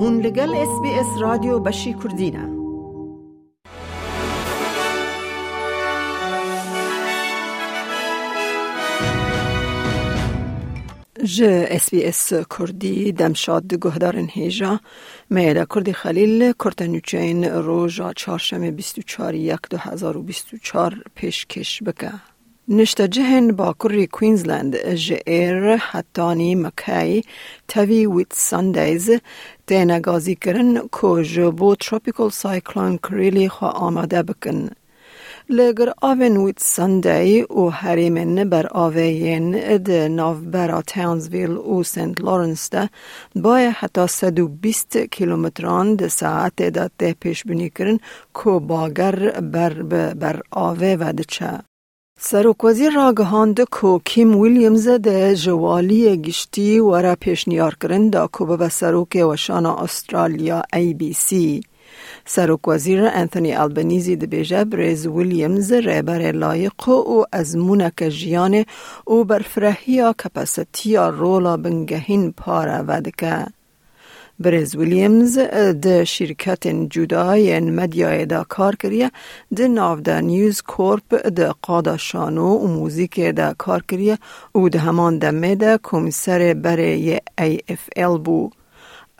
هون لگل اس بی اس رادیو بشی کردینه ج اس بی اس کردی دمشاد گهدارن هیجا. میده کردی خلیل کرتنوچین روژا چهارشنبه 24 یک 2024 پیشکش بکه. نشته جهن با کری کوینزلند جئر حتانی مکای تاوی ویت ساندیز تینا گازی کرن کو جبو تروپیکل سایکلون کریلی خوا آماده بکن. لگر آوین ویت سندی و هریمن بر آوین ده ناوبرا تاونزویل و سنت لورنس ده بای حتی 120 کیلومتران ده ساعت ده ده پیش بینی کرن کو باگر بر بر آوه و ده چه. سروک وزیر را گهاند کو کیم ویلیامز ده جوالی گشتی و را پیشنیار کرن دا کو به سروک وشان استرالیا ای بی سی. سروک وزیر انتونی البنیزی ده بیجه بریز ویلیامز ریبر لایق و از مونک جیان و برفرهی کپاسیتی رولا بنگهین پارا ودکه. برز ویلیامز د شرکت جدای مدیای دا کار کریه د ناو دا نیوز کورپ د قادا شانو و موزیک دا کار کریه و د همان دمه دا کمیسر برای ای اف ال بو.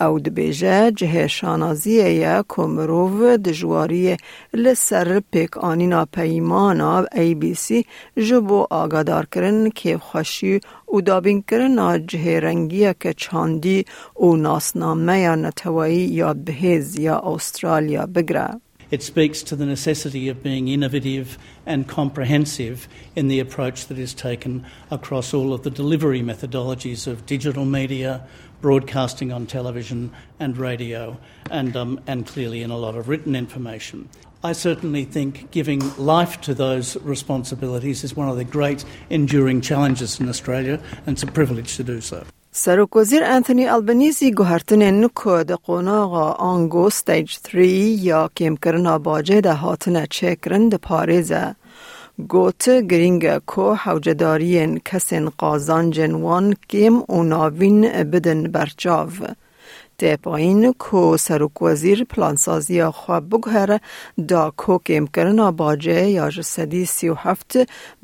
او د بیجه جه شانازیه یا کمروو د جواری لسر پیک آنینا پیمانا ای بی سی جبو آگادار کرن که خوشی و دابین کرن جه رنگیه که چاندی و ناسنامه it speaks to the necessity of being innovative and comprehensive in the approach that is taken across all of the delivery methodologies of digital media, broadcasting on television and radio, and, um, and clearly in a lot of written information. I certainly think giving life to those responsibilities is one of the great enduring challenges in Australia, and it's a privilege to do so. سروک وزیر انتونی البنیزی گوهرتن نکو ده قوناغا آنگو stage 3 یا کم کرنا باجه ده هاتنه چکرن ده پاریزه. گوت گرینگ کو حوجدارین کسین قازان جنوان کم و ناوین بدن برچاو. ده پایین کو سروک وزیر پلانسازی خواب بگهره دا کو کم کرنا باجه یا جسدی سی و هفت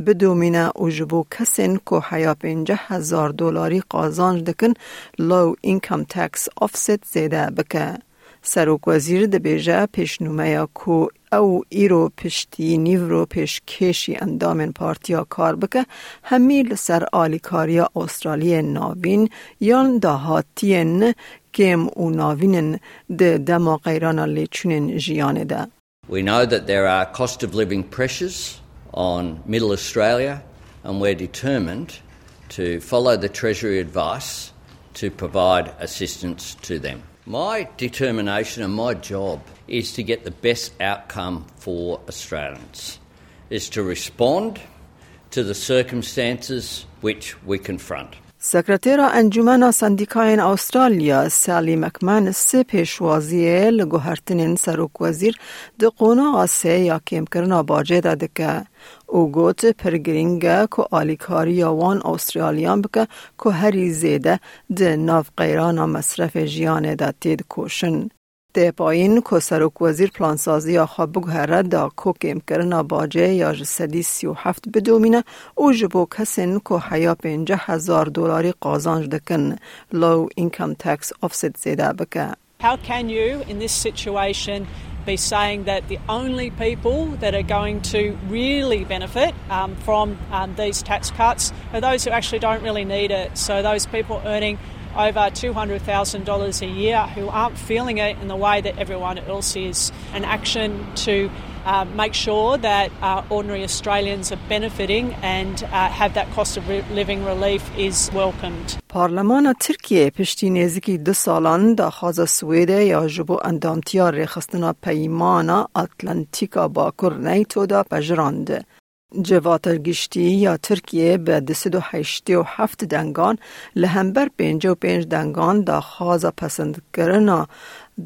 بدومینه و جبو کسین کو حیا پینجه هزار دلاری قازانج دکن لو اینکم تکس آفست زیده بکه. سروک وزیر ده بیجه پیشنومه یا کو او ایرو پشتی نیورو پیش کشی اندامن پارتیا کار بکه همیل سر آلیکاریا استرالی ناوین یان داهاتین کم و ناوینن ده دما غیران لیچونن جیانه ده. We know that there are cost of living pressures on middle Australia and we're determined to follow the Treasury advice to provide assistance to them. My determination and my job is to get the best outcome for Australians, is to respond to the circumstances which we confront. سکرتیر انجمن سندیکاین استرالیا سالی مکمنس پیشوازی لگوهرتنین سروک وزیر ده قونا آسه یا کم کرنا باجه ده که او گوت پرگرینگه که آلیکاری وان استرالیان بکه که هری زیده ده ناف قیران مصرف جیانه ده تید کوشن. ده پایین که سروک وزیر پلانسازی خواب بگهره دا کو کم کرنا باجه یا جسدی سی و هفت بدومینه او جبو کسین که حیا پینجه هزار دلاری قازانج دکن لو اینکم تکس آفست زیده بکه. How can you, in this situation, be saying that the only people that are going to really benefit um, from um, these tax cuts are those who actually don't really need it? So, those people earning over $200,000 a year who aren't feeling it in the way that everyone else is. An action to uh, make sure that uh, ordinary Australians are benefiting and uh, have that cost of living relief is welcomed. پارلمان ترکیه پشتی نزدیکی دو سالان دا خواز سویده یا جبو اندامتیا رخستنا پیمانا اتلانتیکا با نیتو دا پجراند. جواتر گشتی یا ترکیه به دسد و هشتی و هفت دنگان لهمبر پینج و پینج دنگان دا خوازا پسند کرنا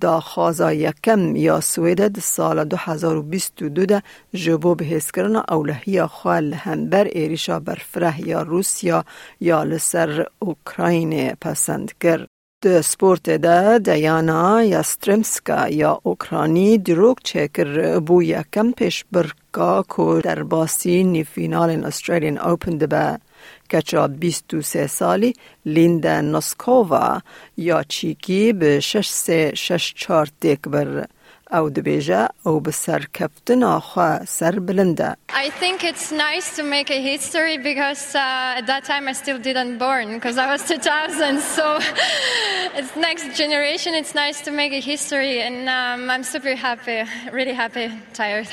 دا خوازا یکم یا سویده د سال 2022 ده جبو بحث کرنا اولهی خواه لهمبر ایریشا برفره یا روسیا یا لسر اوکراین پسند کرد. سپورت ده دیانا یا سترمسکا یا اوکرانی دروگ چکر بو یکم پیش برکا که در باسی نی فینال استرالین اوپن ده به. کچا 23 سالی لیندا نوسکووا یا چیکی به 6 3 6 4 تک بر. او دبیجه او به سر کفتن آخوا سر بلنده I think it's nice to make a history because uh, at that time I still didn't born because I was 2000 so it's next generation it's nice to make a history and um, I'm super happy really happy tired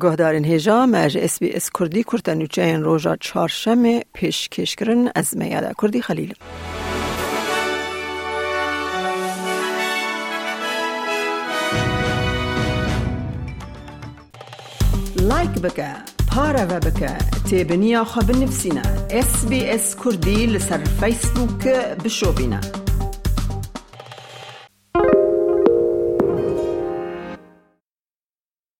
گهدارین هیجا مج اس بی اس کردی کرتنوچه این روژا چهارشم پیش کش کرن از میاده کردی خلیل لایک بکە پارەوە بکە تێبنییا خە بنفسینە SسBS کوردی لەسەر فیسبووکە بشۆبینە.